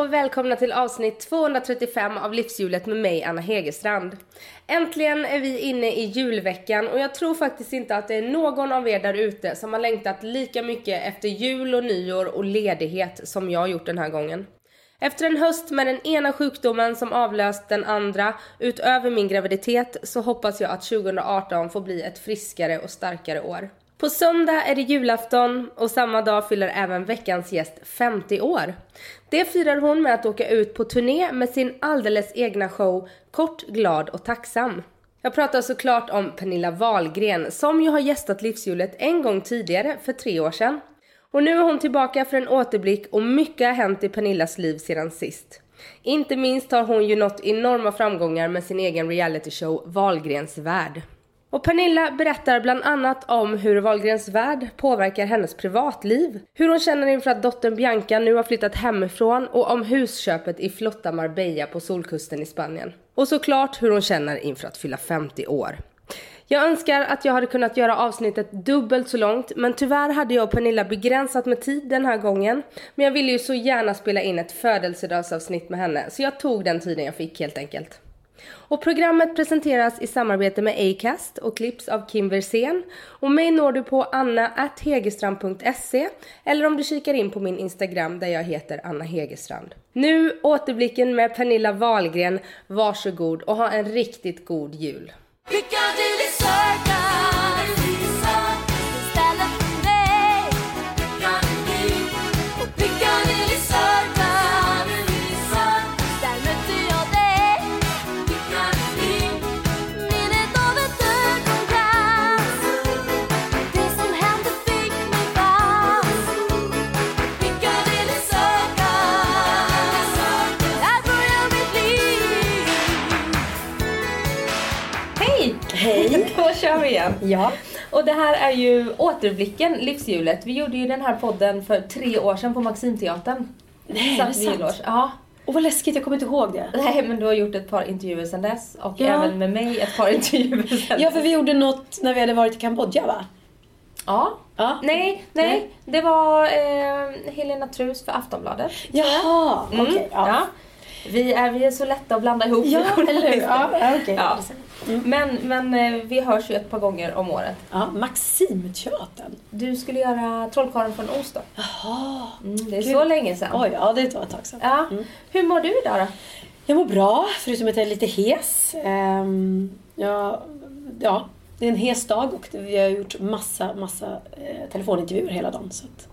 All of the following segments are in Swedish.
Och välkomna till avsnitt 235 av Livshjulet med mig Anna Hegerstrand. Äntligen är vi inne i julveckan och jag tror faktiskt inte att det är någon av er där ute som har längtat lika mycket efter jul och nyår och ledighet som jag har gjort den här gången. Efter en höst med den ena sjukdomen som avlöst den andra utöver min graviditet så hoppas jag att 2018 får bli ett friskare och starkare år. På söndag är det julafton och samma dag fyller även veckans gäst 50 år. Det firar hon med att åka ut på turné med sin alldeles egna show Kort, glad och tacksam. Jag pratar såklart om Pernilla Wahlgren som ju har gästat Livshjulet en gång tidigare för tre år sedan. Och nu är hon tillbaka för en återblick och mycket har hänt i Pernillas liv sedan sist. Inte minst har hon ju nått enorma framgångar med sin egen realityshow Wahlgrens värld. Och Pernilla berättar bland annat om hur Wahlgrens värld påverkar hennes privatliv, hur hon känner inför att dottern Bianca nu har flyttat hemifrån och om husköpet i flotta Marbella på solkusten i Spanien. Och såklart hur hon känner inför att fylla 50 år. Jag önskar att jag hade kunnat göra avsnittet dubbelt så långt men tyvärr hade jag och Pernilla begränsat med tid den här gången. Men jag ville ju så gärna spela in ett födelsedagsavsnitt med henne så jag tog den tiden jag fick helt enkelt. Och programmet presenteras i samarbete med Acast och klipps av Kim Versén. Och mig når du på anna.hegerstrand.se eller om du kikar in på min Instagram där jag heter Anna Hegerstrand. Nu återblicken med Pernilla Wahlgren. Varsågod och ha en riktigt god jul. Piccadilly Circus igen. Ja. Och det här är ju återblicken, livshjulet. Vi gjorde ju den här podden för tre år sedan på Maximteatern. Nej, Satt det sant? Ja. Och vad läskigt, jag kommer inte ihåg det. Nej men du har gjort ett par intervjuer sedan dess och Ja. även med mig ett par intervjuer sedan Ja, för vi gjorde något när vi hade varit i Kambodja va? Ja. Ja. Nej, nej, Nej. Det var eh, Helena Trus för Aftonbladet. Jaha, Mm. okej. ja. ja. Vi, är, vi är så lätta att blanda ihop. Ja, eller hur? Ja, ja, Ja. Men, men eh, vi hörs ju ett par gånger om året. Ja, Maximteatern. Du skulle göra Trollkarlen från Oz då. Jaha. Mm, det är Gud. så länge sedan. Oj, ja det var ett tag sedan. Ja. Hur mår du idag då? Jag mår bra, förutom att jag är lite hes. Ehm, ja, ja, det är en hes dag och vi har gjort massa, massa eh, telefonintervjuer hela dagen. Så att,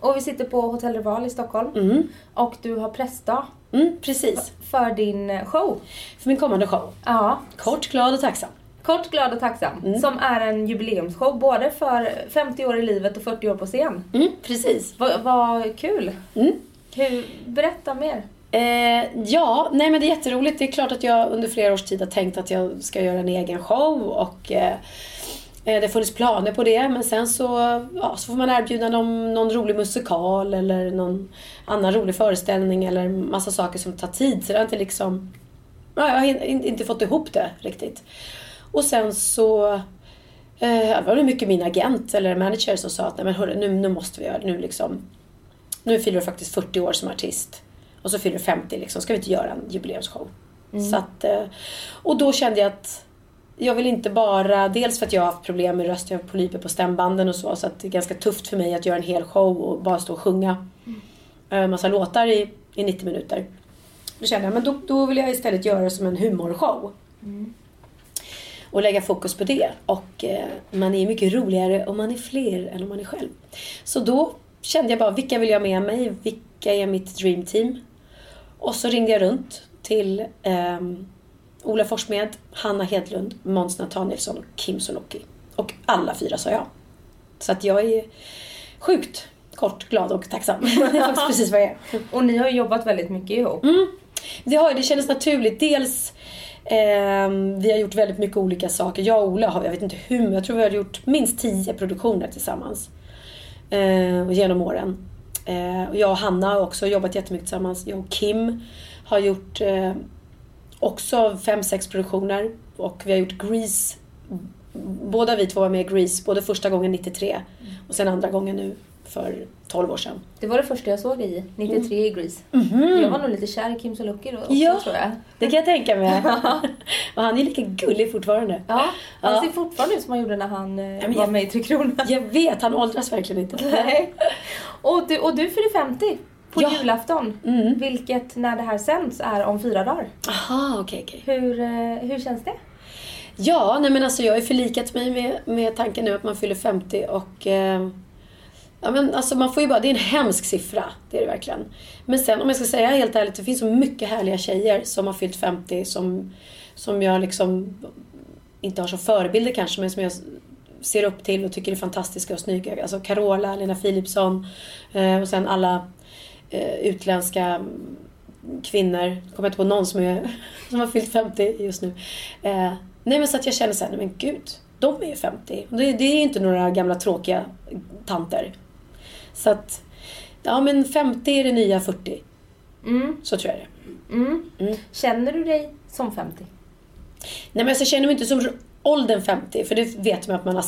Och vi sitter på Hotell Rival i Stockholm. mm, Och du har pressdag mm, precis. för din show. För min kommande show. Ja. Kort, glad och tacksam. Kort, glad och tacksam. Som är en jubileumsshow både för 50 år i livet och 40 år på scen. Mm, precis. Vad vad kul. Mm. Hur, berätta mer. Eh, ja, nej men det är jätteroligt. Det är klart att jag under flera års tid har tänkt att jag ska göra en egen show och eh, det har funnits planer på det. Men sen så, ja, så får man erbjuda någon, någon rolig musikal eller någon annan rolig föreställning eller massa saker som tar tid. Så det har inte liksom, ja, jag har in- in- inte fått ihop det riktigt. Och sen så eh, det var det mycket min agent eller manager som sa att Nej, men hörru, nu, nu måste vi göra det. Nu, liksom, nu fyller du faktiskt 40 år som artist. Och så fyller du 50 liksom. Ska vi inte göra en jubileumsshow? Så att, eh, och då kände jag att jag vill inte bara, dels för att jag har haft problem med röst, jag har polyper på stämbanden och så, så att det är ganska tufft för mig att göra en hel show och bara stå och sjunga en massa låtar i, i 90 minuter. Då kände jag, men då, då vill jag istället göra det som en humorshow. Och lägga fokus på det. Och eh, man är mycket roligare om man är fler än om man är själv. Så då kände jag bara, vilka vill jag med mig? Vilka är mitt dream team? Och så ringde jag runt till ehm, Ola Forssmed, Hanna Hedlund, Måns Nathanielsson och Kim Sulocki. Och alla fyra sa ja. Så att jag är sjukt kort, glad och tacksam. det är faktiskt precis vad jag är. Och ni har ju jobbat väldigt mycket ihop. Det, har, det kändes naturligt. Dels ehm, vi har gjort väldigt mycket olika saker. Jag och Ola har, jag vet inte hur, men jag tror vi har gjort minst tio produktioner tillsammans. Eh, genom åren. Eh, och jag och Hanna har också jobbat jättemycket tillsammans. Jag och Kim har gjort eh, också fem, sex produktioner. Och vi har gjort Grease. Båda vi två var med i Grease, både första gången 93 och sen andra gången nu för 12 år sedan. Det var det första jag såg dig i, 93 i Grease. Jag var nog lite kär i Kim Sulocki då också Ja. tror jag. Det kan jag tänka mig. och han är lika gullig fortfarande. Ja, han Ja. ser fortfarande ut som han gjorde när han eh, men var jag- med i Tre Kronor. Jag vet, han åldras verkligen inte. Nej. Och du, och du fyller 50 på Ja. julafton. Vilket när det här sänds är om fyra dagar. Aha, okej, okej. Hur, eh, hur känns det? Ja, nej men alltså jag har ju förlikat mig med, med tanken nu att man fyller 50 och... Eh, ja men alltså man får ju bara... Det är en hemsk siffra, det är det verkligen. Men sen om jag ska säga helt ärligt, det finns så mycket härliga tjejer som har fyllt 50 som, som jag liksom inte har som förebilder kanske, men som jag ser upp till och tycker är fantastiska och snygga. Alltså Carola, Lena Philipsson eh, och sen alla utländska kvinnor. Kommer inte på någon som, är, som har fyllt 50 just nu. Eh, nej men så att jag känner såhär, nej men gud. De är ju 50. Det, det är inte några gamla tråkiga tanter. Så att, ja men 50 är det nya 40. Mm. Så tror jag det Mm. Mm. Känner du dig som 50? Nej men alltså, jag känner mig inte som åldern 50, för det vet man att man har...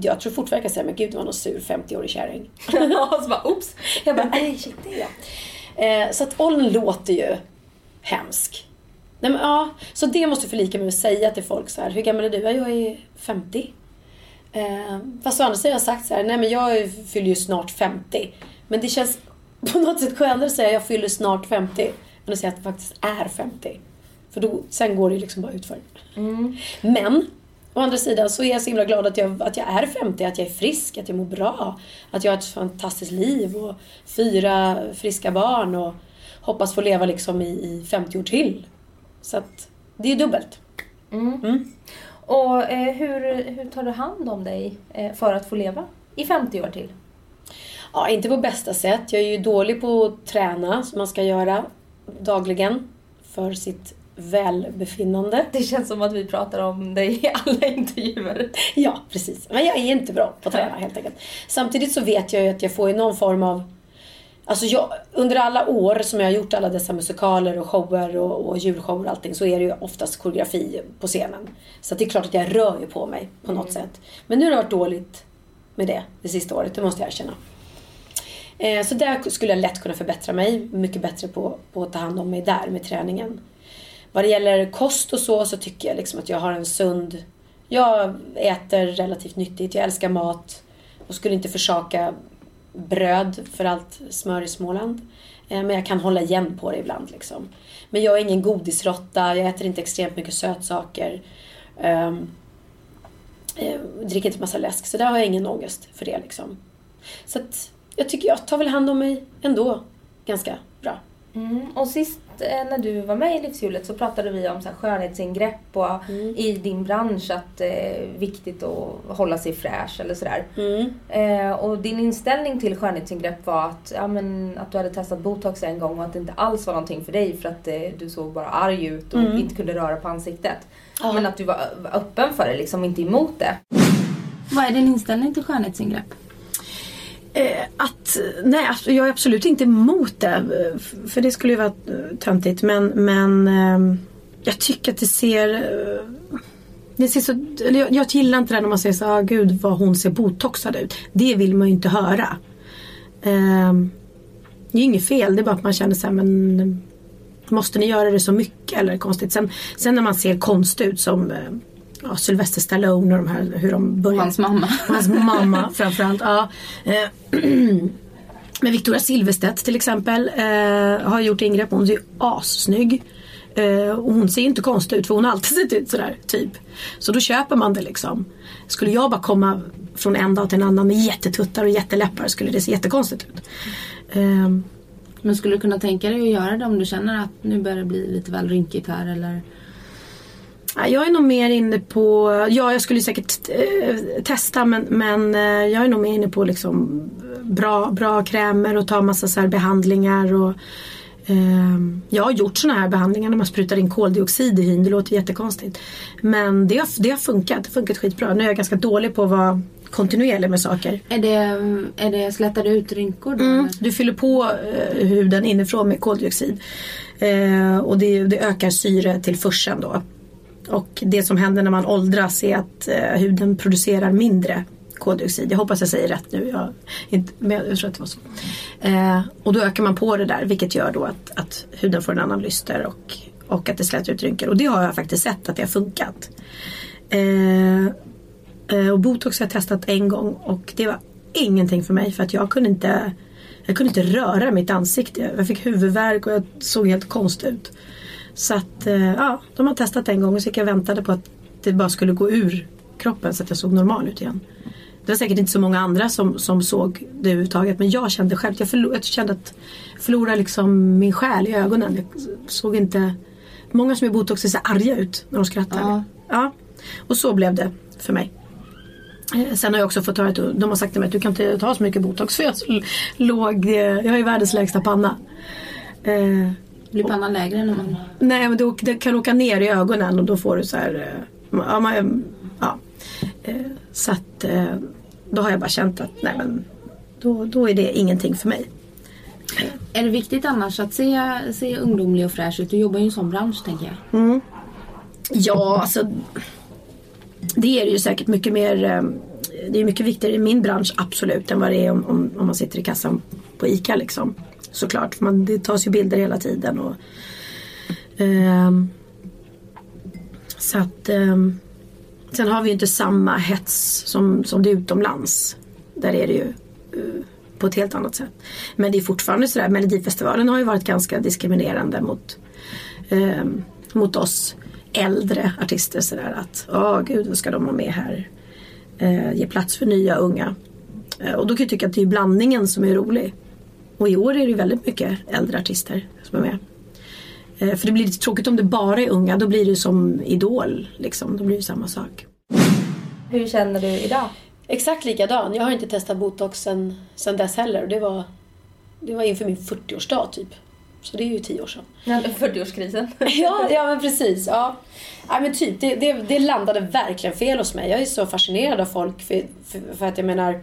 Jag tror fortfarande jag kan säga, men gud det var någon sur 50-årig kärring. Ja, så bara oops. Jag bara, nej shit det är jag. Eh, så att åldern låter ju hemsk. Nej, men, ja, så det måste förlika mig med att säga till folk så här, hur gammal är du? Ja, jag är 50. Eh, fast å andra sidan har jag sagt så här, nej men jag fyller ju snart 50. Men det känns på något sätt skönare att säga jag fyller snart 50 än att säga att jag faktiskt är 50. För då, sen går det ju liksom bara utför. Men å andra sidan så är jag så himla glad att jag, att jag är 50, att jag är frisk, att jag mår bra. Att jag har ett fantastiskt liv och fyra friska barn och hoppas få leva liksom i, i 50 år till. Så att det är dubbelt. Och eh, hur, hur tar du hand om dig eh, för att få leva i 50 år till? Ja, inte på bästa sätt. Jag är ju dålig på att träna som man ska göra dagligen för sitt välbefinnande. Det känns som att vi pratar om dig i alla intervjuer. Ja, precis. Men jag är inte bra på att träna helt enkelt. Samtidigt så vet jag ju att jag får någon form av... Alltså jag, under alla år som jag har gjort alla dessa musikaler och shower och, och julshower och allting så är det ju oftast koreografi på scenen. Så det är klart att jag rör ju på mig på något sätt. Men nu har det varit dåligt med det det sista året, det måste jag erkänna. Eh, så där skulle jag lätt kunna förbättra mig. Mycket bättre på, på att ta hand om mig där med träningen. Vad det gäller kost och så, så tycker jag liksom att jag har en sund... Jag äter relativt nyttigt, jag älskar mat och skulle inte försaka bröd för allt smör i Småland. Eh, men jag kan hålla igen på det ibland. Liksom. Men jag är ingen godisrotta, jag äter inte extremt mycket sötsaker. Um, dricker inte massa läsk, så där har jag ingen ångest för det. Liksom. Så att jag tycker jag tar väl hand om mig ändå ganska. Mm. Och sist eh, när du var med i Livshjulet så pratade vi om så här, skönhetsingrepp och i din bransch att det är viktigt att hålla sig fräsch eller sådär. Mm. Eh, och din inställning till skönhetsingrepp var att, ja, men, att du hade testat botox en gång och att det inte alls var någonting för dig för att eh, du såg bara arg ut och inte kunde röra på ansiktet. Ja. Men att du var, var öppen för det, liksom inte emot det. Vad är din inställning till skönhetsingrepp? Eh, att, nej, jag är absolut inte emot det. Eh, för det skulle ju vara eh, töntigt. Men, men eh, jag tycker att det ser... Eh, det ser så, eller jag, jag gillar inte det när man säger så ah, gud vad hon ser botoxad ut. Det vill man ju inte höra. Eh, det är inget fel, det är bara att man känner så här, men Måste ni göra det så mycket eller konstigt? Sen, sen när man ser konst ut som eh, ja, Sylvester Stallone och de här hur de börjar. Hans mamma. Hans mamma framförallt. Ja. Eh, Men Victoria Silvstedt till exempel eh, har gjort ingrepp. Hon är ju assnygg. Eh, och hon ser inte konstig ut för hon har alltid sett ut sådär typ. Så då köper man det liksom. Skulle jag bara komma från en dag till en annan med jättetuttar och jätteläppar skulle det se jättekonstigt ut. Eh, Men skulle du kunna tänka dig att göra det om du känner att nu börjar det bli lite väl rynkigt här eller? Ja, Jag är nog mer inne på, ja jag skulle säkert eh, testa men, men eh, jag är nog mer inne på liksom bra, bra krämer och ta massa så behandlingar och ehm, jag har gjort såna här behandlingar när man sprutar in koldioxid i hyn. Det låter jättekonstigt. Men det har, det har funkat. Det har funkat skitbra. Nu är jag ganska dålig på att vara kontinuerlig med saker. Är det, är det slätar det ut rynkor då? Mm. Du fyller på eh, huden inifrån med koldioxid. Eh, och det, det ökar syretillförseln då. Och det som händer när man åldras är att eh, huden producerar mindre koldioxid. Jag hoppas jag säger rätt nu. Jag, inte, men jag tror att det var så. Eh, och då ökar man på det där vilket gör då att, att huden får en annan lyster och, och att det slätar ut rynkor. Och det har jag faktiskt sett att det har funkat. Eh, Eh, Och botox har jag testat en gång och det var ingenting för mig för att jag kunde inte jag kunde inte röra mitt ansikte. Jag fick huvudvärk och jag såg helt konstig ut. Så att eh, ja, de har testat en gång och så gick jag och väntade på att det bara skulle gå ur kroppen så att jag såg normal ut igen. Det var säkert inte så många andra som, som såg det överhuvudtaget men jag kände själv, jag, förlor, jag kände att jag förlorade liksom min själ i ögonen. Jag såg inte, många som är botox ser så arga ut när de skrattar. Ja. ja. Och så blev det för mig. Eh, Sen har jag också fått höra att de har sagt till mig att du kan inte ta så mycket botox för jag, låg, eh, jag har ju världens lägsta panna. Eh, Blir pannan lägre när man... nej men det, kan åka ner i ögonen och då får du så här, eh, ja, man, ja. Eh, Så att eh, då har jag bara känt att nej men då, då är det ingenting för mig. Är det viktigt annars att se, se ungdomlig och fräsch ut? Du jobbar ju i en sån bransch tänker jag. Ja, alltså. Det är det ju säkert mycket mer. eh, Det är mycket viktigare i min bransch absolut än vad det är om, om, om man sitter i kassan på ICA liksom. Såklart, för man, det tas ju bilder hela tiden. Och, eh, så att eh, Sen har vi ju inte samma hets som, som det är utomlands. Där är det ju eh, på ett helt annat sätt. Men det är fortfarande sådär, Melodifestivalen har ju varit ganska diskriminerande mot eh, mot oss äldre artister sådär att åh gud vad ska de ha med här eh, ge plats för nya unga eh, och då kan jag tycka att det är blandningen som är rolig och i år är det väldigt mycket äldre artister som är med eh, för det blir lite tråkigt om det bara är unga då blir det som Idol liksom, då blir det samma sak Hur känner du idag? Exakt likadan. Jag har inte testat botox sen, sen dess heller. Och Det var, det var inför min 40-årsdag typ. Så det är ju 10 år sedan. Ja, 40-årskrisen. ja, ja men precis. Ja. Ja, men typ, det, det, det landade verkligen fel hos mig. Jag är så fascinerad av folk. För, för, för att jag menar,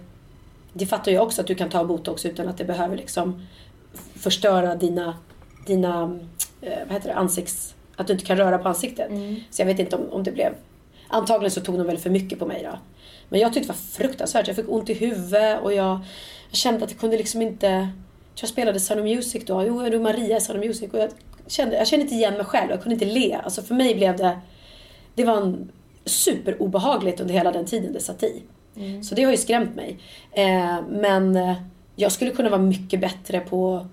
det fattar jag också att du kan ta botox utan att det behöver liksom förstöra dina, dina eh, vad heter det, ansikts... Att du inte kan röra på ansiktet. Så jag vet inte om, om det blev... Antagligen så tog de väl för mycket på mig då. Men jag tyckte det var fruktansvärt. Jag fick ont i huvudet och jag, jag kände att jag kunde liksom inte... Jag spelade Sound of Music då. Jo, jag Maria i Sound of Music. Och jag kände, jag kände inte igen mig själv. Jag kunde inte le. Alltså för mig blev det... Det var en superobehagligt under hela den tiden det satt i. Mm. Så det har ju skrämt mig. Eh, men eh, jag skulle kunna vara mycket bättre på att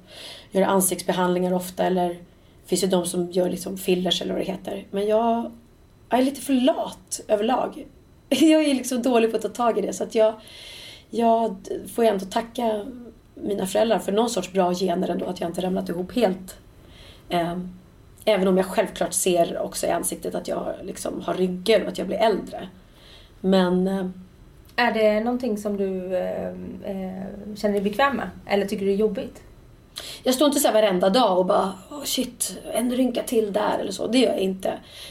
göra ansiktsbehandlingar ofta. Eller det finns ju de som gör liksom fillers eller vad det heter. Men jag, jag är lite för lat överlag. Jag är liksom dålig på att ta tag i det. Så att jag, jag får ju ändå tacka mina föräldrar för någon sorts bra gener ändå. Att jag inte ramlat ihop helt. Eh, även om jag självklart ser också i ansiktet att jag liksom har rynkor och att jag blir äldre. Men eh, är det någonting som du eh, eh, känner dig bekväm med? Eller tycker du det är jobbigt? Jag står inte så här varenda dag och bara oh shit, en rynka till där eller så. Det gör jag inte.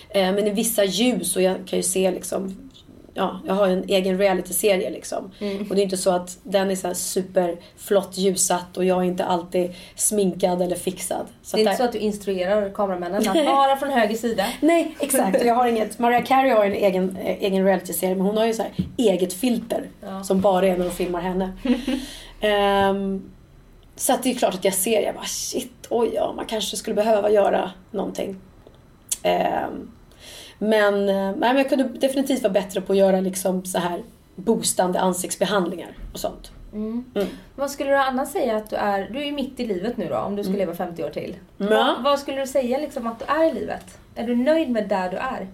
Eh, men i vissa ljus och jag kan ju se liksom Ja, jag har en egen realityserie liksom. Och det är inte så att den är så här superflott ljussatt och jag är inte alltid sminkad eller fixad. Så Det är inte så där- att du instruerar kameramännen att bara från höger sida? Nej, exakt. Jag har inget, Mariah Carey har en egen, egen realityserie men hon har ju så här eget filter som bara är när de filmar henne. Ehm, så att det är klart att jag ser, jag bara shit, oj ja, man kanske skulle behöva göra någonting. Ehm, men, eh, nej, men jag kunde definitivt vara bättre på att göra liksom så här boostande ansiktsbehandlingar och sånt. Vad skulle du annars säga att du är? Du är ju mitt i livet nu då, om du ska leva 50 år till. Ja. Vad, vad skulle du säga liksom att du är i livet? Är du nöjd med där du är?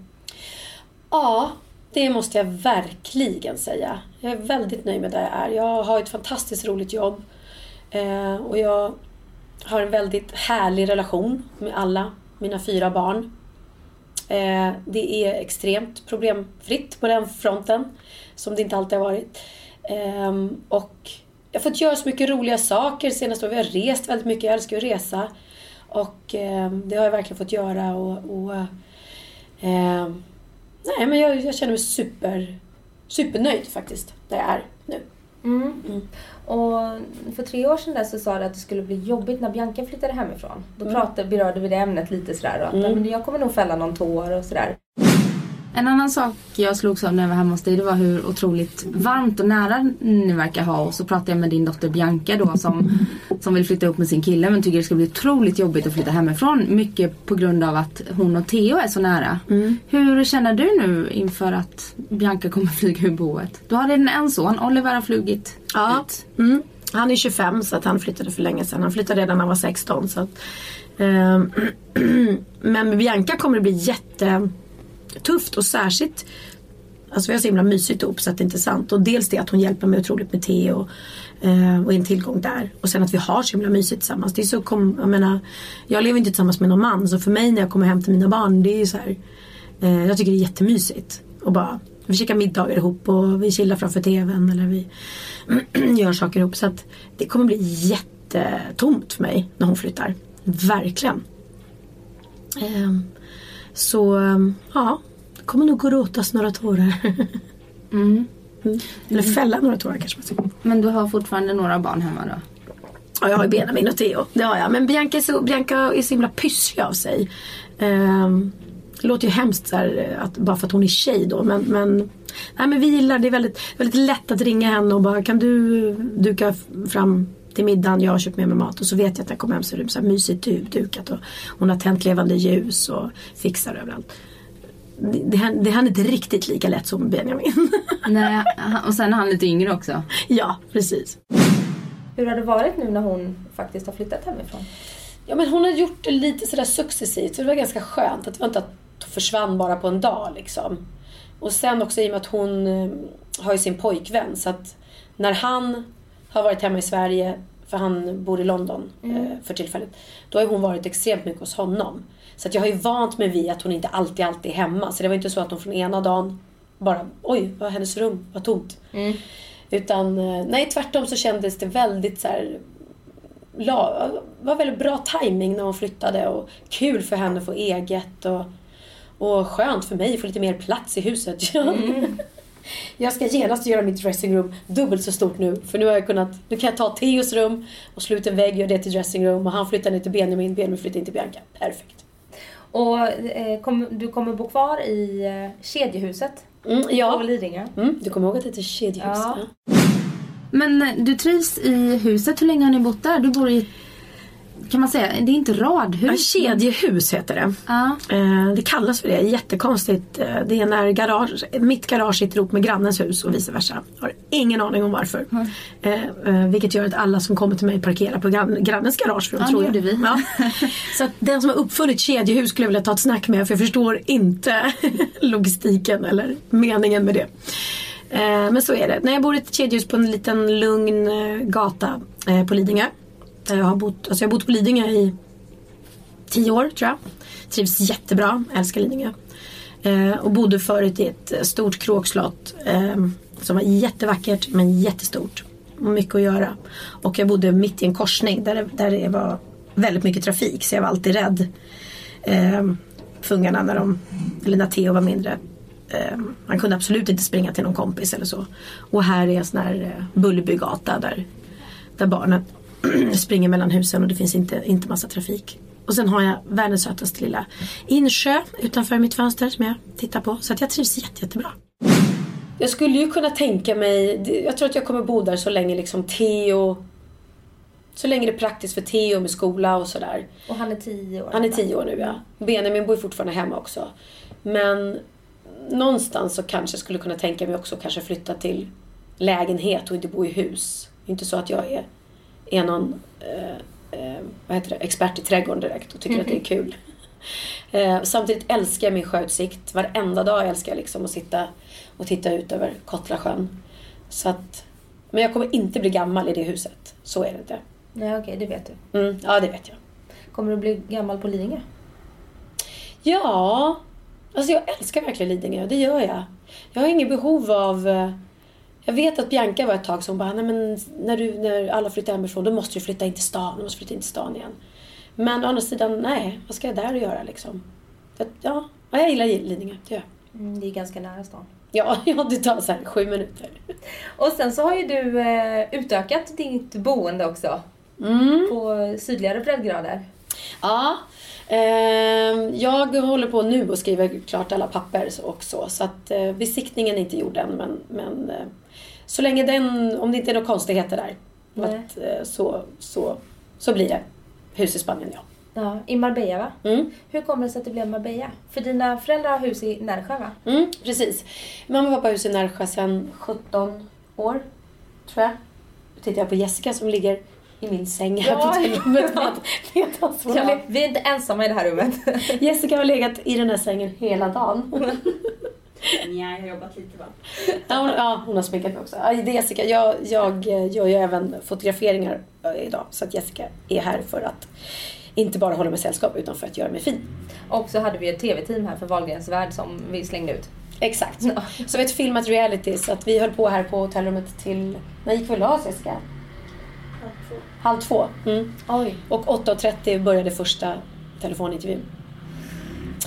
Ja, det måste jag verkligen säga. Jag är väldigt nöjd med där jag är. Jag har ett fantastiskt roligt jobb. Eh, och jag har en väldigt härlig relation med alla mina fyra barn. Eh, det är extremt problemfritt på den fronten. Som det inte alltid har varit. Ehm, och jag har fått göra så mycket roliga saker senaste året. Vi har rest väldigt mycket. Jag älskar att resa. Och eh, det har jag verkligen fått göra. Och, och, ehm, nej, men jag, jag känner mig super, supernöjd faktiskt. Där jag är nu. Mm. Och för tre år sedan där så sa du att det skulle bli jobbigt när Bianca flyttade hemifrån. Då pratade, berörde vi det ämnet lite sådär och att Mm. men jag kommer nog fälla någon tår och sådär. En annan sak jag slogs av när jag var hemma hos dig det var hur otroligt varmt och nära ni verkar ha. Och så pratade jag med din dotter Bianca då som, som vill flytta ihop med sin kille men tycker det ska bli otroligt jobbigt att flytta hemifrån. Mycket på grund av att hon och Theo är så nära. Hur känner du nu inför att Bianca kommer flyga ur boet? Du har redan en son, Oliver har flugit Ja. ut. Mm. Han är 25 så att han flyttade för länge sedan. Han flyttade redan när han var 16. Så att, ehm, men med Bianca kommer det bli Tufft och särskilt Alltså vi har så himla mysigt ihop så att det är inte är sant. Och dels det att hon hjälper mig otroligt med Theo eh, och är en tillgång där. Och sen att vi har så himla mysigt tillsammans. Det är så kom, jag menar, jag lever inte tillsammans med någon man så för mig när jag kommer hem till mina barn det är ju så här. Eh, jag tycker det är jättemysigt. Och bara, vi käkar middagar ihop och vi chillar framför TVn eller vi gör saker ihop. Så att det kommer bli jättetomt för mig när hon flyttar. Verkligen. Eh så ehm, ja, det kommer nog gå råtas några tårar. Mm. Mm. Eller fälla några tårar kanske man säga. Men du har fortfarande några barn hemma då? Ja, jag har ju Benjamin och Theo. Det har jag. Men Bianca är så, Bianca är så himla pysslig av sig. Ehm, det låter ju hemskt så här, att, bara för att hon är tjej då. Men, men, nej, men vi gillar det. är väldigt, väldigt lätt att ringa henne och bara kan du duka fram till middagen. Jag har köpt med mig mat. Och så vet jag att när jag kommer hem så är det så här mysigt du- dukat. Och hon har tänt levande ljus och fixar överallt. Det, det, är- det är han inte riktigt lika lätt som Benjamin. Nej, och sen är han lite yngre också. ja, precis. Hur har det varit nu när hon faktiskt har flyttat hemifrån? Ja men hon har gjort det lite sådär successivt så det var ganska skönt. Att det var inte att hon försvann bara på en dag liksom. Och sen också i och med att hon eh, har ju sin pojkvän så att när han har varit hemma i Sverige, för han bor i London eh, för tillfället. Då har hon varit extremt mycket hos honom. Så att jag har ju vant mig vid att hon inte alltid, alltid är hemma. Så det var inte så att hon från ena dagen bara, oj, vad hennes rum var tomt. Utan, eh, nej tvärtom så kändes det väldigt så här la, var väldigt bra timing när hon flyttade och kul för henne att få eget och, och skönt för mig att få lite mer plats i huset. Jag ska genast göra mitt dressingroom dubbelt så stort nu för nu har jag kunnat, nu kan jag ta Theos rum och slå ut en vägg, göra det till dressingroom och han flyttar ner till Benjamin, Benjamin flyttar in till Bianca. Perfekt. Och eh, kom, du kommer bo kvar i eh, kedjehuset Mm, på ja, Lidingö? mm, du kommer ihåg att det heter kedjehus? Ja. Ja. Men eh, du trivs i huset. Hur länge har ni bott där? Du bor i, kan man säga, det är inte Ja, radhus. kedjehus heter det. Ja. Eh, Det kallas för det, jättekonstigt. Eh, Det är när garage, mitt garage sitter ihop med grannens hus och vice versa. Har ingen aning om varför. Eh, eh, vilket gör att alla som kommer till mig parkerar på grann, grannens garage. För de Ja, tror det jag. vi. Ja. Så den som har uppfunnit kedjehus skulle jag vilja ta ett snack med för jag förstår inte logistiken eller meningen med det. Men så är det. När jag bor i ett kedjehus på en liten lugn gata på Lidingö. Där jag har bott, alltså jag har bott på Lidingö i tio år tror jag. Trivs jättebra, älskar Lidingö. Eh, och bodde förut i ett stort kråkslott eh, som var jättevackert men jättestort. Mycket att göra. Och jag bodde mitt i en korsning där det, där det var väldigt mycket trafik så jag var alltid rädd. Eh, för ungarna när de, eller när Theo var mindre. Eh, man kunde absolut inte springa till någon kompis eller så. Och här är en sån här eh, Bullerbygata där, där barnen springer mellan husen och det finns inte, inte massa trafik. Och sen har jag världens sötaste lilla insjö utanför mitt fönster som jag tittar på. Så att jag trivs jätte, jättebra. Jag skulle ju kunna tänka mig, jag tror att jag kommer bo där så länge liksom Theo så länge det är praktiskt för Theo med skola och sådär. Och han är tio år. Han är tio år nu ja. Benjamin bor ju fortfarande hemma också. Men någonstans så kanske jag skulle kunna tänka mig också kanske flytta till lägenhet och inte bo i hus. Inte så att jag är, är någon eh, eh, vad heter det, expert i trädgården direkt och tycker att det är kul. Eh, samtidigt älskar jag min sjöutsikt. Varenda dag älskar jag liksom att sitta och titta ut över Kottlasjön. Så att, men jag kommer inte bli gammal i det huset. Så är det inte. Nej okej, det vet du. Mm, ja, det vet jag. Kommer du bli gammal på Lidingö? Ja, Alltså jag älskar verkligen Lidingö, det gör jag. Jag har inget behov av... Jag vet att Bianca var ett tag som bara, nej men när, du, när alla flyttar hemifrån då måste du flytta in till stan, du måste flytta in till stan igen. Men å andra sidan, nej, vad ska jag där göra liksom? Det- Ja, ja, jag gillar Lidingö, det gör jag. Mm, det är ganska nära stan. Ja, ja, det tar så här sju minuter. Och sen så har ju du eh, utökat ditt boende också. Mm. På sydligare breddgrader. Ja. Ehm, jag håller på nu och skriver klart alla papper och så. Så att eh, besiktningen är inte gjord än. Men, men eh, så länge den, om det inte är några konstigheter där. Att, eh, så, så, så blir det hus i Spanien, ja. Ja, I Marbella va? Mm. Hur kommer det sig att det blev Marbella? För dina föräldrar har hus i Närsjö va? Mm, precis. Mamma och pappa har hus i Närsjö sedan 17 år, tror jag. Nu tittar jag på Jessica som ligger i min säng här Ja. på hotellrummet. med- med har Ja, vi är inte ensamma i det här rummet. Jessica har legat i den här sängen hela dagen. Nej, jag har jobbat lite va? Ja, hon, ja, hon har sminkat mig också. Ja, det är Jessica, jag, jag gör ju även fotograferingar eh, idag. Så att Jessica är här för att inte bara hålla mig sällskap utan för att göra mig fin. Och så hade vi ett tv-team här för Wahlgrens värld som vi slängde ut. Exakt. Så vi har ett filmat reality så att vi höll på här på hotellrummet till... När gick vi och la oss Jessica? Halv två. Mm. Oj. Och 8.30 började första telefonintervjun.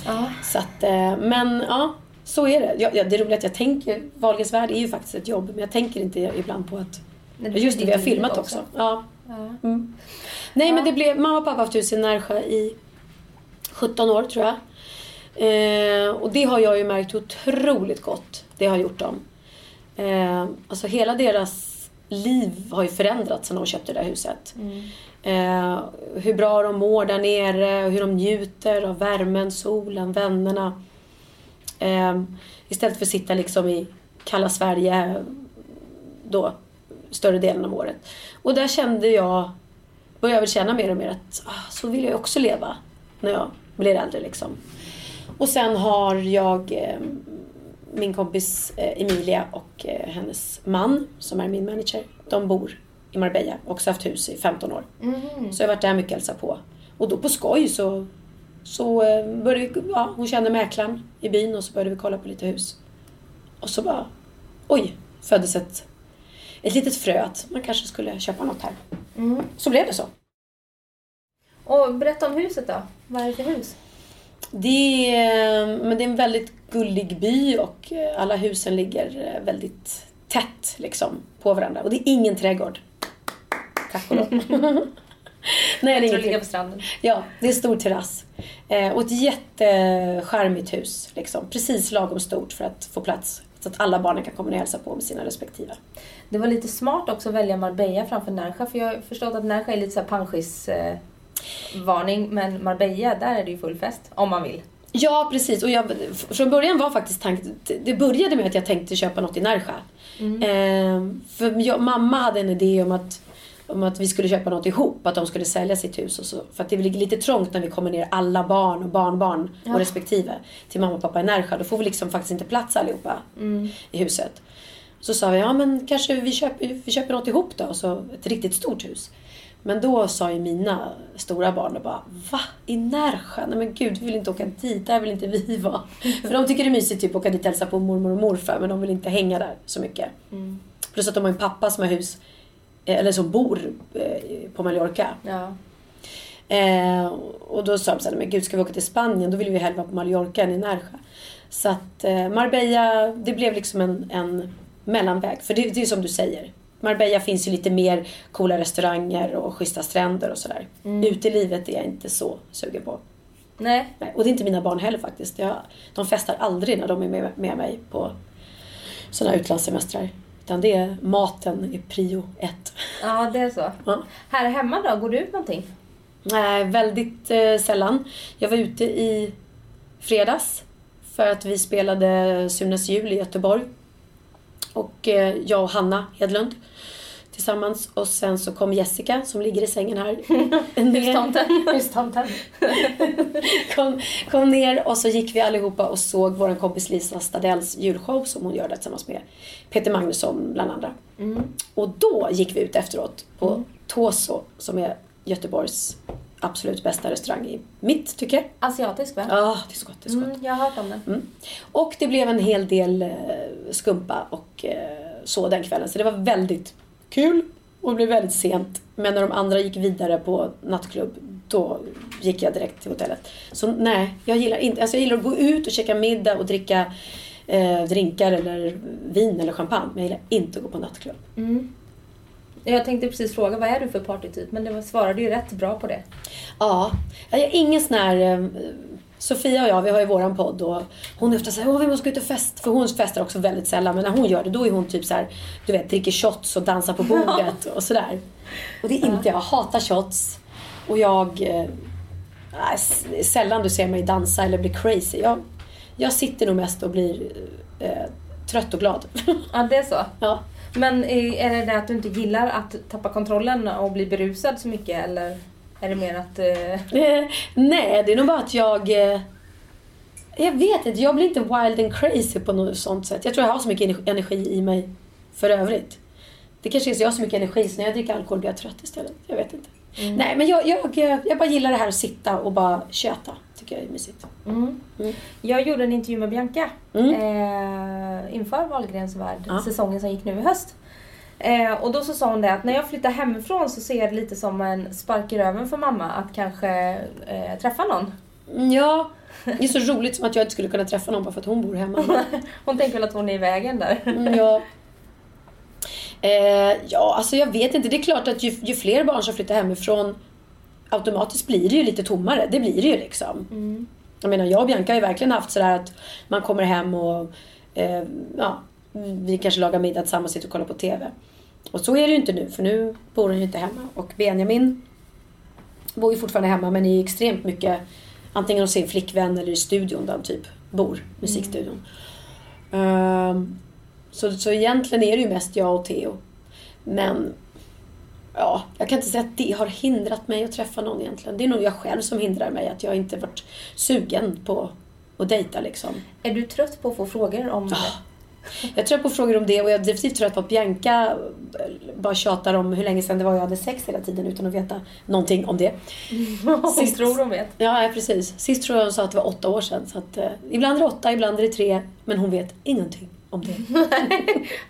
Ja. Så att, eh, men ja, så är det. Ja, ja, det är roligt att jag tänker, Wahlgrens värld är ju faktiskt ett jobb, men jag tänker inte ibland på att Nej, Ja, Just det, vi har filmat också. Ja. Mm. Nej, men det blev, mamma och pappa har haft hus i Närsjö i 17 år tror jag. Eh, och det har jag ju märkt otroligt gott. Det har gjort dem. Eh, alltså hela deras liv har ju förändrats sedan de köpte det där huset. Eh, hur bra de mår där nere, hur de njuter av värmen, solen, vännerna. Eh, istället för att sitta liksom i kalla Sverige då större delen av året. Och där kände jag, började jag väl känna mer och mer att ah, så vill jag också leva när jag blir äldre liksom. Och sen har jag eh, min kompis eh, Emilia och eh, hennes man som är min manager. De bor i Marbella och också haft hus i 15 år. Så jag har varit där mycket och hälsat på. Och då på skoj så, så eh, började vi, ja, hon kände mäklaren i byn och så började vi kolla på lite hus. Och så bara, oj, föddes ett, ett litet frö att man kanske skulle köpa något här. Så blev det så. Och berätta om huset då. Vad är det för hus? Det är, men det är en väldigt gullig by och eh, alla husen ligger eh, väldigt tätt liksom, på varandra. Och det är ingen trädgård. Tack och lov. Nej, det är ligga på stranden. Ja, det är stor terrass. Eh, och ett jättecharmigt hus. Liksom. Precis lagom stort för att få plats. Så att alla barnen kan komma och hälsa på med sina respektive. Det var lite smart också att välja Marbella framför Närsjö. För jag har förstått att Närsjö är lite så här panschis eh, varning. Men Marbella, där är det ju full fest. Om man vill. Ja, precis. Och jag, från början var faktiskt tanken... Det började med att jag tänkte köpa något i Närsjö. Eh, för jag, mamma hade en idé om att, om att vi skulle köpa något ihop. Att de skulle sälja sitt hus. Och så, för att det blir lite trångt när vi kommer ner alla barn och barnbarn och respektive till mamma och pappa i Närsjö. Då får vi liksom faktiskt inte plats allihopa i huset. Så sa vi, ja men kanske vi köper, vi köper något ihop då. Så ett riktigt stort hus. Men då sa ju mina stora barn då bara, va? I Närsjö? Nej men gud, vi vill inte åka dit. Där vill inte vi vara. För de tycker det är mysigt typ att åka dit och hälsa på mormor och morfar. Men de vill inte hänga där så mycket. Plus att de har en pappa som har hus, eh, eller som bor eh, på Mallorca. Ja. Eh, och då sa de så här, men gud ska vi åka till Spanien? Då vill vi hellre vara på Mallorca än i Närsjö. Så att eh, Marbella, det blev liksom en, en mellanväg. För det, det är som du säger. Marbella finns ju lite mer coola restauranger och schyssta stränder och sådär. Utelivet är jag inte så sugen på. Nej. Nej, och det är inte mina barn heller faktiskt. Jag, de festar aldrig när de är med, med mig på sådana utlandssemestrar. Utan det är maten i prio ett. Ja, det är så. Ja. Här hemma då? Går du ut någonting? Nej, väldigt eh, sällan. Jag var ute i fredags för att vi spelade Sunes jul i Göteborg. Och eh, jag och Hanna Hedlund tillsammans. Och sen så kom Jessica som ligger i sängen här. Hustomten. Hustomten. kom, kom ner och så gick vi allihopa och såg vår kompis Lisa Stadells julshow som hon gör där tillsammans med Peter Magnusson bland andra. Och då gick vi ut efteråt på Toso som är Göteborgs absolut bästa restaurang i mitt tycke. Asiatisk va? Ja, det är så gott. Det är så gott. Mm, jag har hört om den. Mm. Och det blev en hel del eh, skumpa och eh, så den kvällen. Så det var väldigt kul och det blev väldigt sent. Men när de andra gick vidare på nattklubb, då gick jag direkt till hotellet. Så nej, jag gillar inte, alltså jag gillar att gå ut och käka middag och dricka eh, drinkar eller vin eller champagne. Men jag gillar inte att gå på nattklubb. Mm. Jag tänkte precis fråga, vad är du för partytyp? Men det svarade ju rätt bra på det. Ja, jag är ingen sån här... eh, Sofia och jag, vi har ju våran podd och hon är ofta såhär, åh vi måste gå ut och festa. För hon festar också väldigt sällan. Men när hon gör det, då är hon typ så här, du vet, dricker shots och dansar på bordet och sådär. Och det är inte jag. Jag hatar shots. Och jag... Eh, s- sällan du ser mig dansa eller bli crazy. Jag, jag sitter nog mest och blir eh, trött och glad. Ja, det är så. ja. Men är det det att du inte gillar att tappa kontrollen och bli berusad så mycket eller är det mer att... Eh, nej, det är nog bara att jag... Eh, jag vet inte, jag blir inte wild and crazy på något sånt sätt. Jag tror jag har så mycket ener- energi i mig för övrigt. Det kanske är så jag har så mycket energi så när jag dricker alkohol blir jag trött istället. Jag vet inte. Nej, men jag, jag, jag bara gillar det här att sitta och bara köta. Tycker jag är mysigt. Mm. Mm. Jag gjorde en intervju med Bianca Mm. eh, inför Wahlgrens värld, Ja. säsongen som gick nu i höst. Eh, och då så sa hon det att när jag flyttar hemifrån så ser jag det lite som en spark i röven för mamma att kanske eh, träffa någon. Mm, Ja, det är så roligt som att jag inte skulle kunna träffa någon bara för att hon bor hemma. Hon tänker väl att hon är i vägen där. Mm, ja. Eh, ja, alltså jag vet inte. Det är klart att ju, ju fler barn som flyttar hemifrån automatiskt blir det ju lite tommare. Det blir det ju liksom. Mm. Jag menar, jag och Bianca har ju verkligen haft sådär att man kommer hem och eh, ja, vi kanske lagar middag tillsammans och sitter och kollar på TV. Och så är det ju inte nu, för nu bor hon ju inte hemma. Och Benjamin bor ju fortfarande hemma men är extremt mycket antingen hos sin flickvän eller i studion där han typ bor, musikstudion. Ehm, så, så egentligen är det ju mest jag och Theo. Men ja, jag kan inte säga att det har hindrat mig att träffa någon egentligen. Det är nog jag själv som hindrar mig, att jag inte varit sugen på att dejta liksom. Är du trött på att få frågor om det? Jag tror på frågor om det och jag är definitivt trött på att Bianca bara tjatar om hur länge sedan det var jag hade sex hela tiden utan att veta någonting om det. Hon tror hon vet. Ja, ja, precis. Sist tror jag hon sa att det var åtta år sedan. Så att, eh, ibland är det åtta, ibland är det tre. Men hon vet ingenting om det.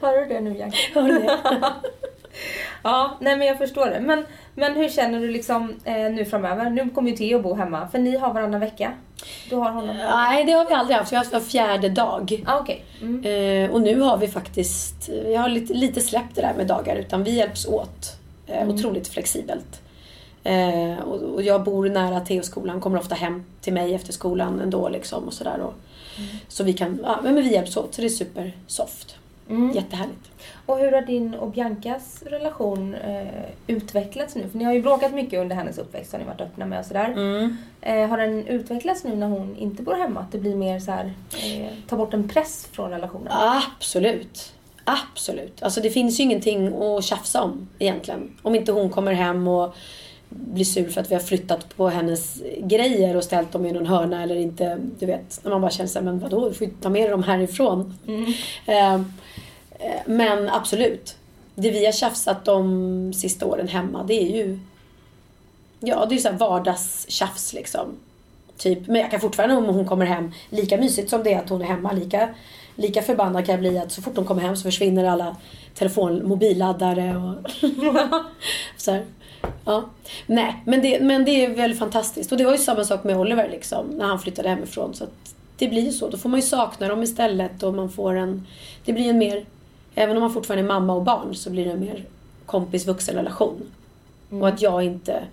Hör du det nu Bianca? Hör du det? Ja, nej men jag förstår det. Men, men hur känner du liksom eh, nu framöver? Nu kommer ju Theo bo hemma, för ni har varannan vecka. Du har honom. Nej, det har vi aldrig haft. Vi har haft var fjärde dag. Ah, okej. Mm. Eh, och nu har vi faktiskt, vi har lite, lite släppt det där med dagar utan vi hjälps åt. Eh, Mm. Otroligt flexibelt. Eh, och, och jag bor nära Theo-skolan, han kommer ofta hem till mig efter skolan ändå liksom och sådär. Och, Så vi kan, ja men vi hjälps åt så det är super soft. Mm. Jättehärligt. Och hur har din och Biancas relation eh, utvecklats nu? För ni har ju bråkat mycket under hennes uppväxt, har ni varit öppna med och sådär. Mm. Eh, har den utvecklats nu när hon inte bor hemma? Att det blir mer så här, eh, ta bort en press från relationen? Absolut. Absolut. Alltså det finns ju ingenting att tjafsa om egentligen. Om inte hon kommer hem och blir sur för att vi har flyttat på hennes grejer och ställt dem i någon hörna eller inte. Du vet, när man bara känner sig, men vadå, du får ju ta med dig dem härifrån. Eh, eh, Eh, men absolut. Det vi har tjafsat de sista åren hemma, det är ju Ja, det är ju så här vardagstjafs liksom. Typ, men jag kan fortfarande om hon kommer hem, lika mysigt som det är att hon är hemma, lika, lika förbannad kan jag bli att så fort hon kommer hem så försvinner alla telefon, mobilladdare och så här. Ja. Nej, men det, men det är väl fantastiskt. Och det var ju samma sak med Oliver liksom, när han flyttade hemifrån. Så att det blir ju så. Då får man ju sakna dem istället och man får en... Det blir en mer... Även om man fortfarande är mamma och barn så blir det en mer kompis-vuxen-relation. Och att jag inte...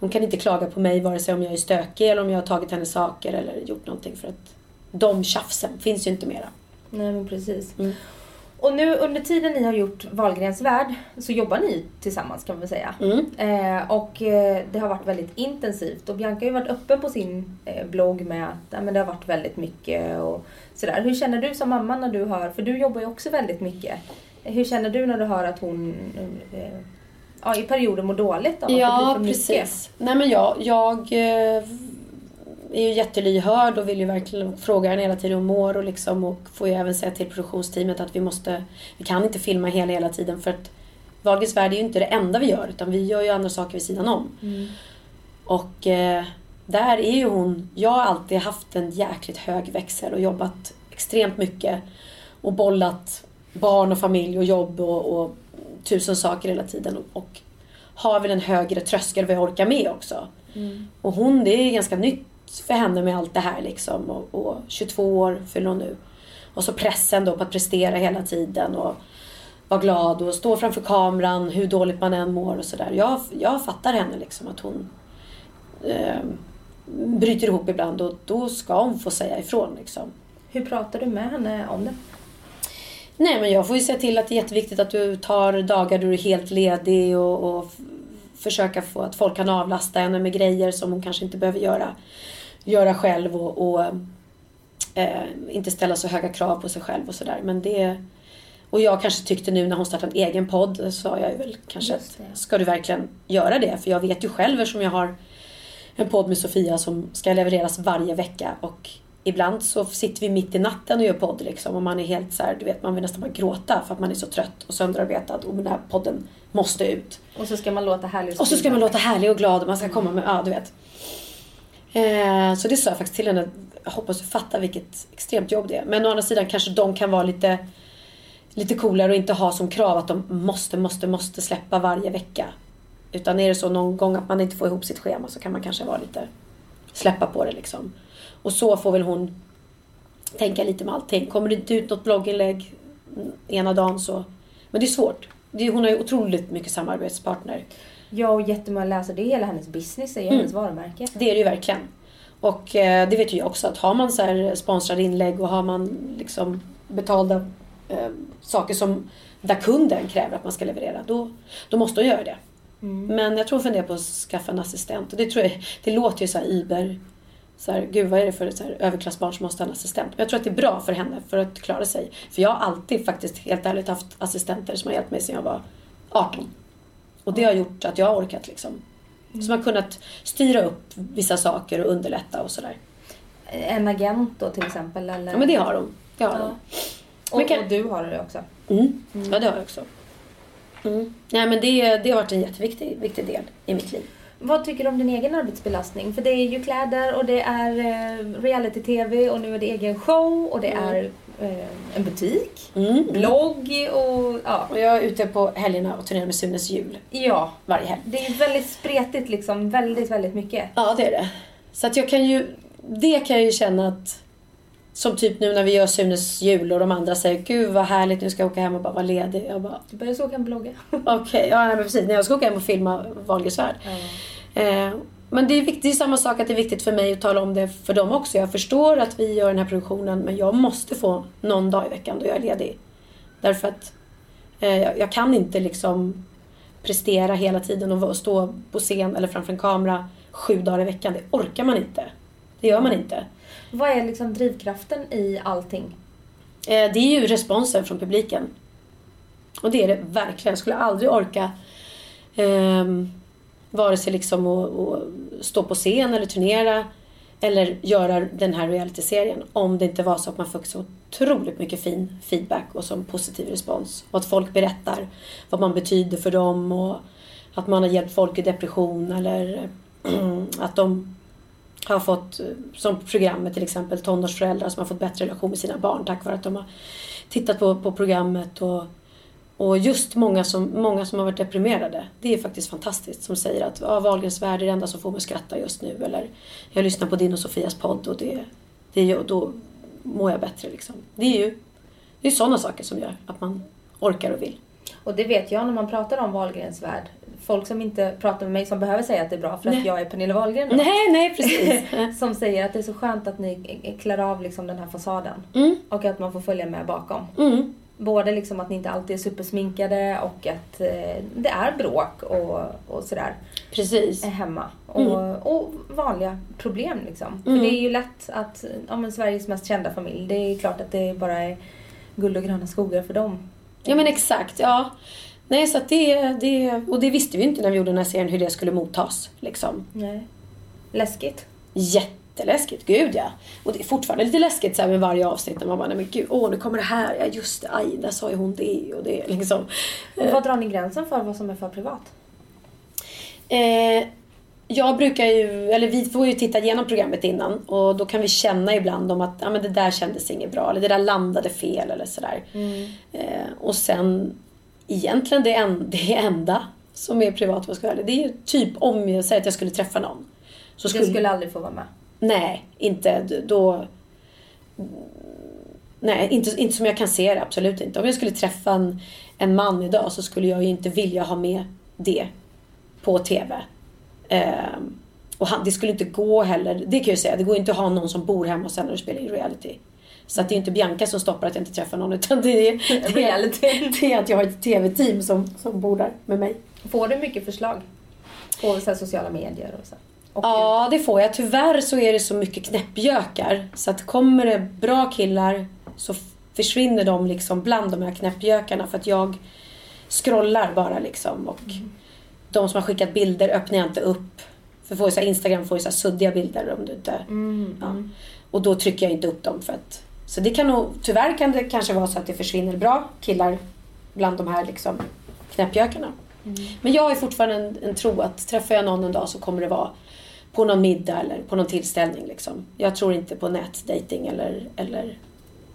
Hon kan inte klaga på mig vare sig om jag är stökig eller om jag har tagit hennes saker eller gjort någonting för att de tjafsen finns ju inte mera. Nej men precis. Mm. Och nu under tiden ni har gjort Wahlgrens värld så jobbar ni tillsammans kan man väl säga. Mm. Eh, och eh, det har varit väldigt intensivt. Och Bianca har ju varit öppen på sin eh, blogg med att ja, men det har varit väldigt mycket och sådär. Hur känner du som mamma när du hör, för du jobbar ju också väldigt mycket. Hur känner du när du hör att hon eh, ja, i perioder mår dåligt av att det Ja, blir för mycket? precis. Nej men jag, jag eh, är ju jättelyhörd och vill ju verkligen fråga henne hela tiden hur hon mår och liksom och får ju även säga till produktionsteamet att vi måste, vi kan inte filma hela, hela tiden för att Wahlgrens värld är ju inte det enda vi gör utan vi gör ju andra saker vid sidan om. Mm. Och eh, där är ju hon, jag har alltid haft en jäkligt hög växel och jobbat extremt mycket. Och bollat barn och familj och jobb och, och tusen saker hela tiden. Och, och har väl en högre tröskel vad jag orkar med också. Och hon, det är ganska nytt för henne med allt det här liksom. Och, och 22 år fyller hon nu. Och så pressen då på att prestera hela tiden och vara glad och stå framför kameran hur dåligt man än mår och sådär. Jag, jag fattar henne liksom att hon eh, bryter ihop ibland och då ska hon få säga ifrån liksom. Hur pratar du med henne om det? Nej men jag får ju se till att det är jätteviktigt att du tar dagar då du är helt ledig och, och försöka få att folk kan avlasta henne med grejer som hon kanske inte behöver göra, göra själv och, och eh, inte ställa så höga krav på sig själv och sådär. Men det... Och jag kanske tyckte nu när hon startade en egen podd sa jag väl kanske att ska du verkligen göra det? För jag vet ju själv eftersom jag har en podd med Sofia som ska levereras varje vecka och ibland så sitter vi mitt i natten och gör podd liksom och man är helt så här, du vet man vill nästan bara gråta för att man är så trött och sönderarbetad och den här podden måste ut. Och så ska man låta härlig Och så ska man låta härlig och glad och man ska komma med, ja du vet. Eh, så det sa jag faktiskt till henne. Jag hoppas du fattar vilket extremt jobb det är. Men å andra sidan kanske de kan vara lite, lite coolare och inte ha som krav att de måste, måste, måste släppa varje vecka. Utan är det så någon gång att man inte får ihop sitt schema så kan man kanske vara lite, släppa på det liksom. Och så får väl hon tänka lite med allting. Kommer det inte ut något blogginlägg ena dagen så... Men det är svårt. Det är, hon har ju otroligt mycket samarbetspartner. Ja, och jättemånga läsare. Det är hela hennes business, det är Mm. hennes varumärke. Det är det ju verkligen. Och eh, det vet ju jag också att har man så här sponsrade inlägg och har man liksom betalda eh, saker som där kunden kräver att man ska leverera, då, då måste hon göra det. Men jag tror hon funderar på att skaffa en assistent. Och det, tror jag, det låter ju så här Iber, så här, gud vad är det för så här, överklassbarn som måste ha en assistent? Men jag tror att det är bra för henne för att klara sig. För jag har alltid faktiskt helt ärligt haft assistenter som har hjälpt mig sedan jag var 18. Och det har gjort att jag har orkat liksom. Som har kunnat styra upp vissa saker och underlätta och sådär. En agent då till exempel? Eller? Ja men det har de. Det har Ja. de. Och, kan- och du har det också? Mm. Ja, det har jag också. Mm. Nej, men det, det har varit en jätteviktig viktig del i mitt liv. Vad tycker du om din egen arbetsbelastning? För det är ju kläder och det är eh, reality-tv och nu är det egen show och det är eh, en butik, Mm. blogg och ja. Och jag är ute på helgerna och turnerar med Sunes jul Ja, varje helg. det är väldigt spretigt liksom. Väldigt, väldigt mycket. Ja, det är det. Så att jag kan ju... Det kan jag ju känna att... Som typ nu när vi gör Sunes jul och de andra säger Gud vad härligt, nu ska jag åka hem och bara vara ledig. Jag bara Du börjar så kan blogga. okej, ja nej, men precis. Nej, jag ska åka hem och filma Wahlgrens värld. Eh, men det är, viktigt, det är samma sak att det är viktigt för mig att tala om det för dem också. Jag förstår att vi gör den här produktionen men jag måste få någon dag i veckan då jag är ledig. Därför att eh, jag, jag kan inte liksom prestera hela tiden och stå på scen eller framför en kamera sju dagar i veckan. Det orkar man inte. Det gör man inte. Vad är liksom drivkraften i allting? Eh, det är ju responsen från publiken. Och det är det verkligen. Jag skulle aldrig orka ehm, vare sig liksom att, att stå på scen eller turnera eller göra den här realityserien om det inte var så att man fick så otroligt mycket fin feedback och som positiv respons. Och att folk berättar vad man betyder för dem och att man har hjälpt folk i depression eller att de har fått, som programmet till exempel, tonårsföräldrar som har fått bättre relation med sina barn tack vare att de har tittat på, på programmet. Och, och just många som, många som har varit deprimerade. Det är faktiskt fantastiskt. Som säger att ah, Wahlgrens värld är det enda som får mig att skratta just nu. Eller jag lyssnar på din och Sofias podd och det, det då mår jag bättre. Liksom. Det är ju det är sådana saker som gör att man orkar och vill. Och det vet jag när man pratar om Wahlgrens värld. Folk som inte pratar med mig som behöver säga att det är bra för att Nej. jag är Pernilla Wahlgren. då. Nej, nej precis. som säger att det är så skönt att ni klär av liksom den här fasaden. Mm, Och att man får följa med bakom. mm, Både liksom att ni inte alltid är supersminkade och att eh, det är bråk och, och sådär precis. eh, hemma. Och, och vanliga problem liksom. Mm. För det är ju lätt att, ja men Sveriges mest kända familj, det är klart att det bara är guld och gröna skogar för dem. Ja men exakt, ja. Nej så att det, det, och det visste vi inte när vi gjorde den här serien hur det skulle mottas. Liksom. Nej. Läskigt. Jätteläskigt, gud ja. Och det är fortfarande lite läskigt så här med varje avsnitt när man bara, nej men gud, åh nu kommer det här, ja just det, aj, där sa ju hon det och det liksom. Och vad drar ni gränsen för vad som är för privat? Eh, jag brukar ju, eller vi får ju titta igenom programmet innan och då kan vi känna ibland om att ja, men det där kändes inget bra eller det där landade fel eller sådär. Eh, och sen egentligen det, en, det enda som är privat, vad ska jag säga, det är ju typ om jag säger att jag skulle träffa någon. Så Du skulle aldrig få vara med. Nej, inte då... Nej, inte, inte som jag kan se det. Absolut inte. Om jag skulle träffa en, en man idag så skulle jag ju inte vilja ha med det på TV. Ehm, och han, det skulle inte gå heller. Det kan jag säga. Det går inte att ha någon som bor hemma och sen när du spelar in reality. Så att det är inte Bianca som stoppar att jag inte träffar någon utan det är, det är, det är att jag har ett TV-team som, som bor där med mig. Får du mycket förslag? På så sociala medier och så? Ja, det får jag. Tyvärr så är det så mycket knäppjökar. Så att kommer det bra killar så försvinner de liksom bland de här knäppjökarna för att jag scrollar bara liksom. Och de som har skickat bilder öppnar jag inte upp. För får så här, Instagram får ju så här suddiga bilder om du inte... Ja. Och då trycker jag inte upp dem för att... Så det kan nog... Tyvärr kan det kanske vara så att det försvinner bra killar bland de här liksom knäppjökarna. Men jag har fortfarande en, en tro att träffar jag någon en dag så kommer det vara på någon middag eller på någon tillställning. Liksom. Jag tror inte på nätdating eller, eller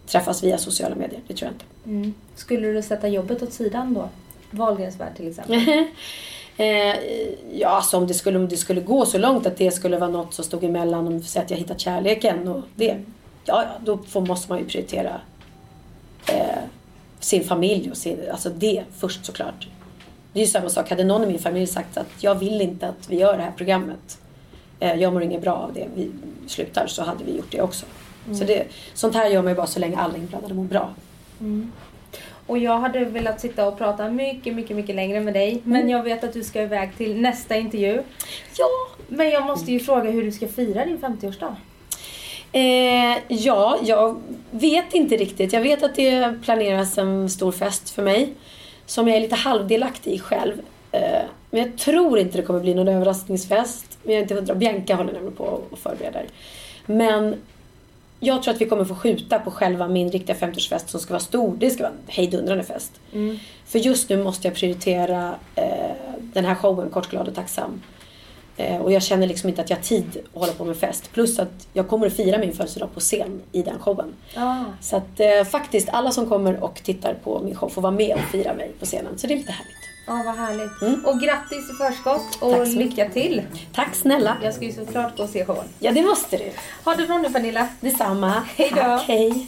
träffas via sociala medier. Det tror jag inte. Mm. Skulle du sätta jobbet åt sidan då? Wahlgrens värld till exempel. eh, ja, alltså om det, skulle, om det skulle gå så långt att det skulle vara något som stod emellan om säg att jag hittat kärleken och det. Ja, ja då får, måste man ju prioritera eh, sin familj och sin, alltså det först såklart. Det är ju samma sak. Hade någon i min familj sagt att jag vill inte att vi gör det här programmet. Eh, jag mår inget bra av det. Vi slutar så hade vi gjort det också. Så det, sånt här gör man ju bara så länge alla inblandade mår bra. Och jag hade velat sitta och prata mycket, mycket, mycket längre med dig. Men jag vet att du ska iväg till nästa intervju. Ja. Men jag måste ju fråga hur du ska fira din 50-årsdag. Eh, ja, jag vet inte riktigt. Jag vet att det planeras en stor fest för mig. Som jag är lite halvdelaktig i själv. Eh, men jag tror inte det kommer bli någon överraskningsfest. Men jag är inte hundra. Bianca håller nämligen på och förbereder. Men jag tror att vi kommer få skjuta på själva min riktiga 50-årsfest som ska vara stor. Det ska vara en hejdundrande fest. För just nu måste jag prioritera eh, den här showen, Kort, glad och tacksam. Eh, och jag känner liksom inte att jag har tid att hålla på med fest. Plus att jag kommer att fira min födelsedag på scen i den showen. Ah. Så att eh, faktiskt alla som kommer och tittar på min show får vara med och fira mig på scenen. Så det är lite härligt. Ja, vad härligt. Och grattis i förskott och Mm. Lycka till. Tack snälla. Jag ska ju såklart gå och se showen. Ja, det måste du. Ha det bra nu Pernilla. Detsamma. Hej då. Tack, hej.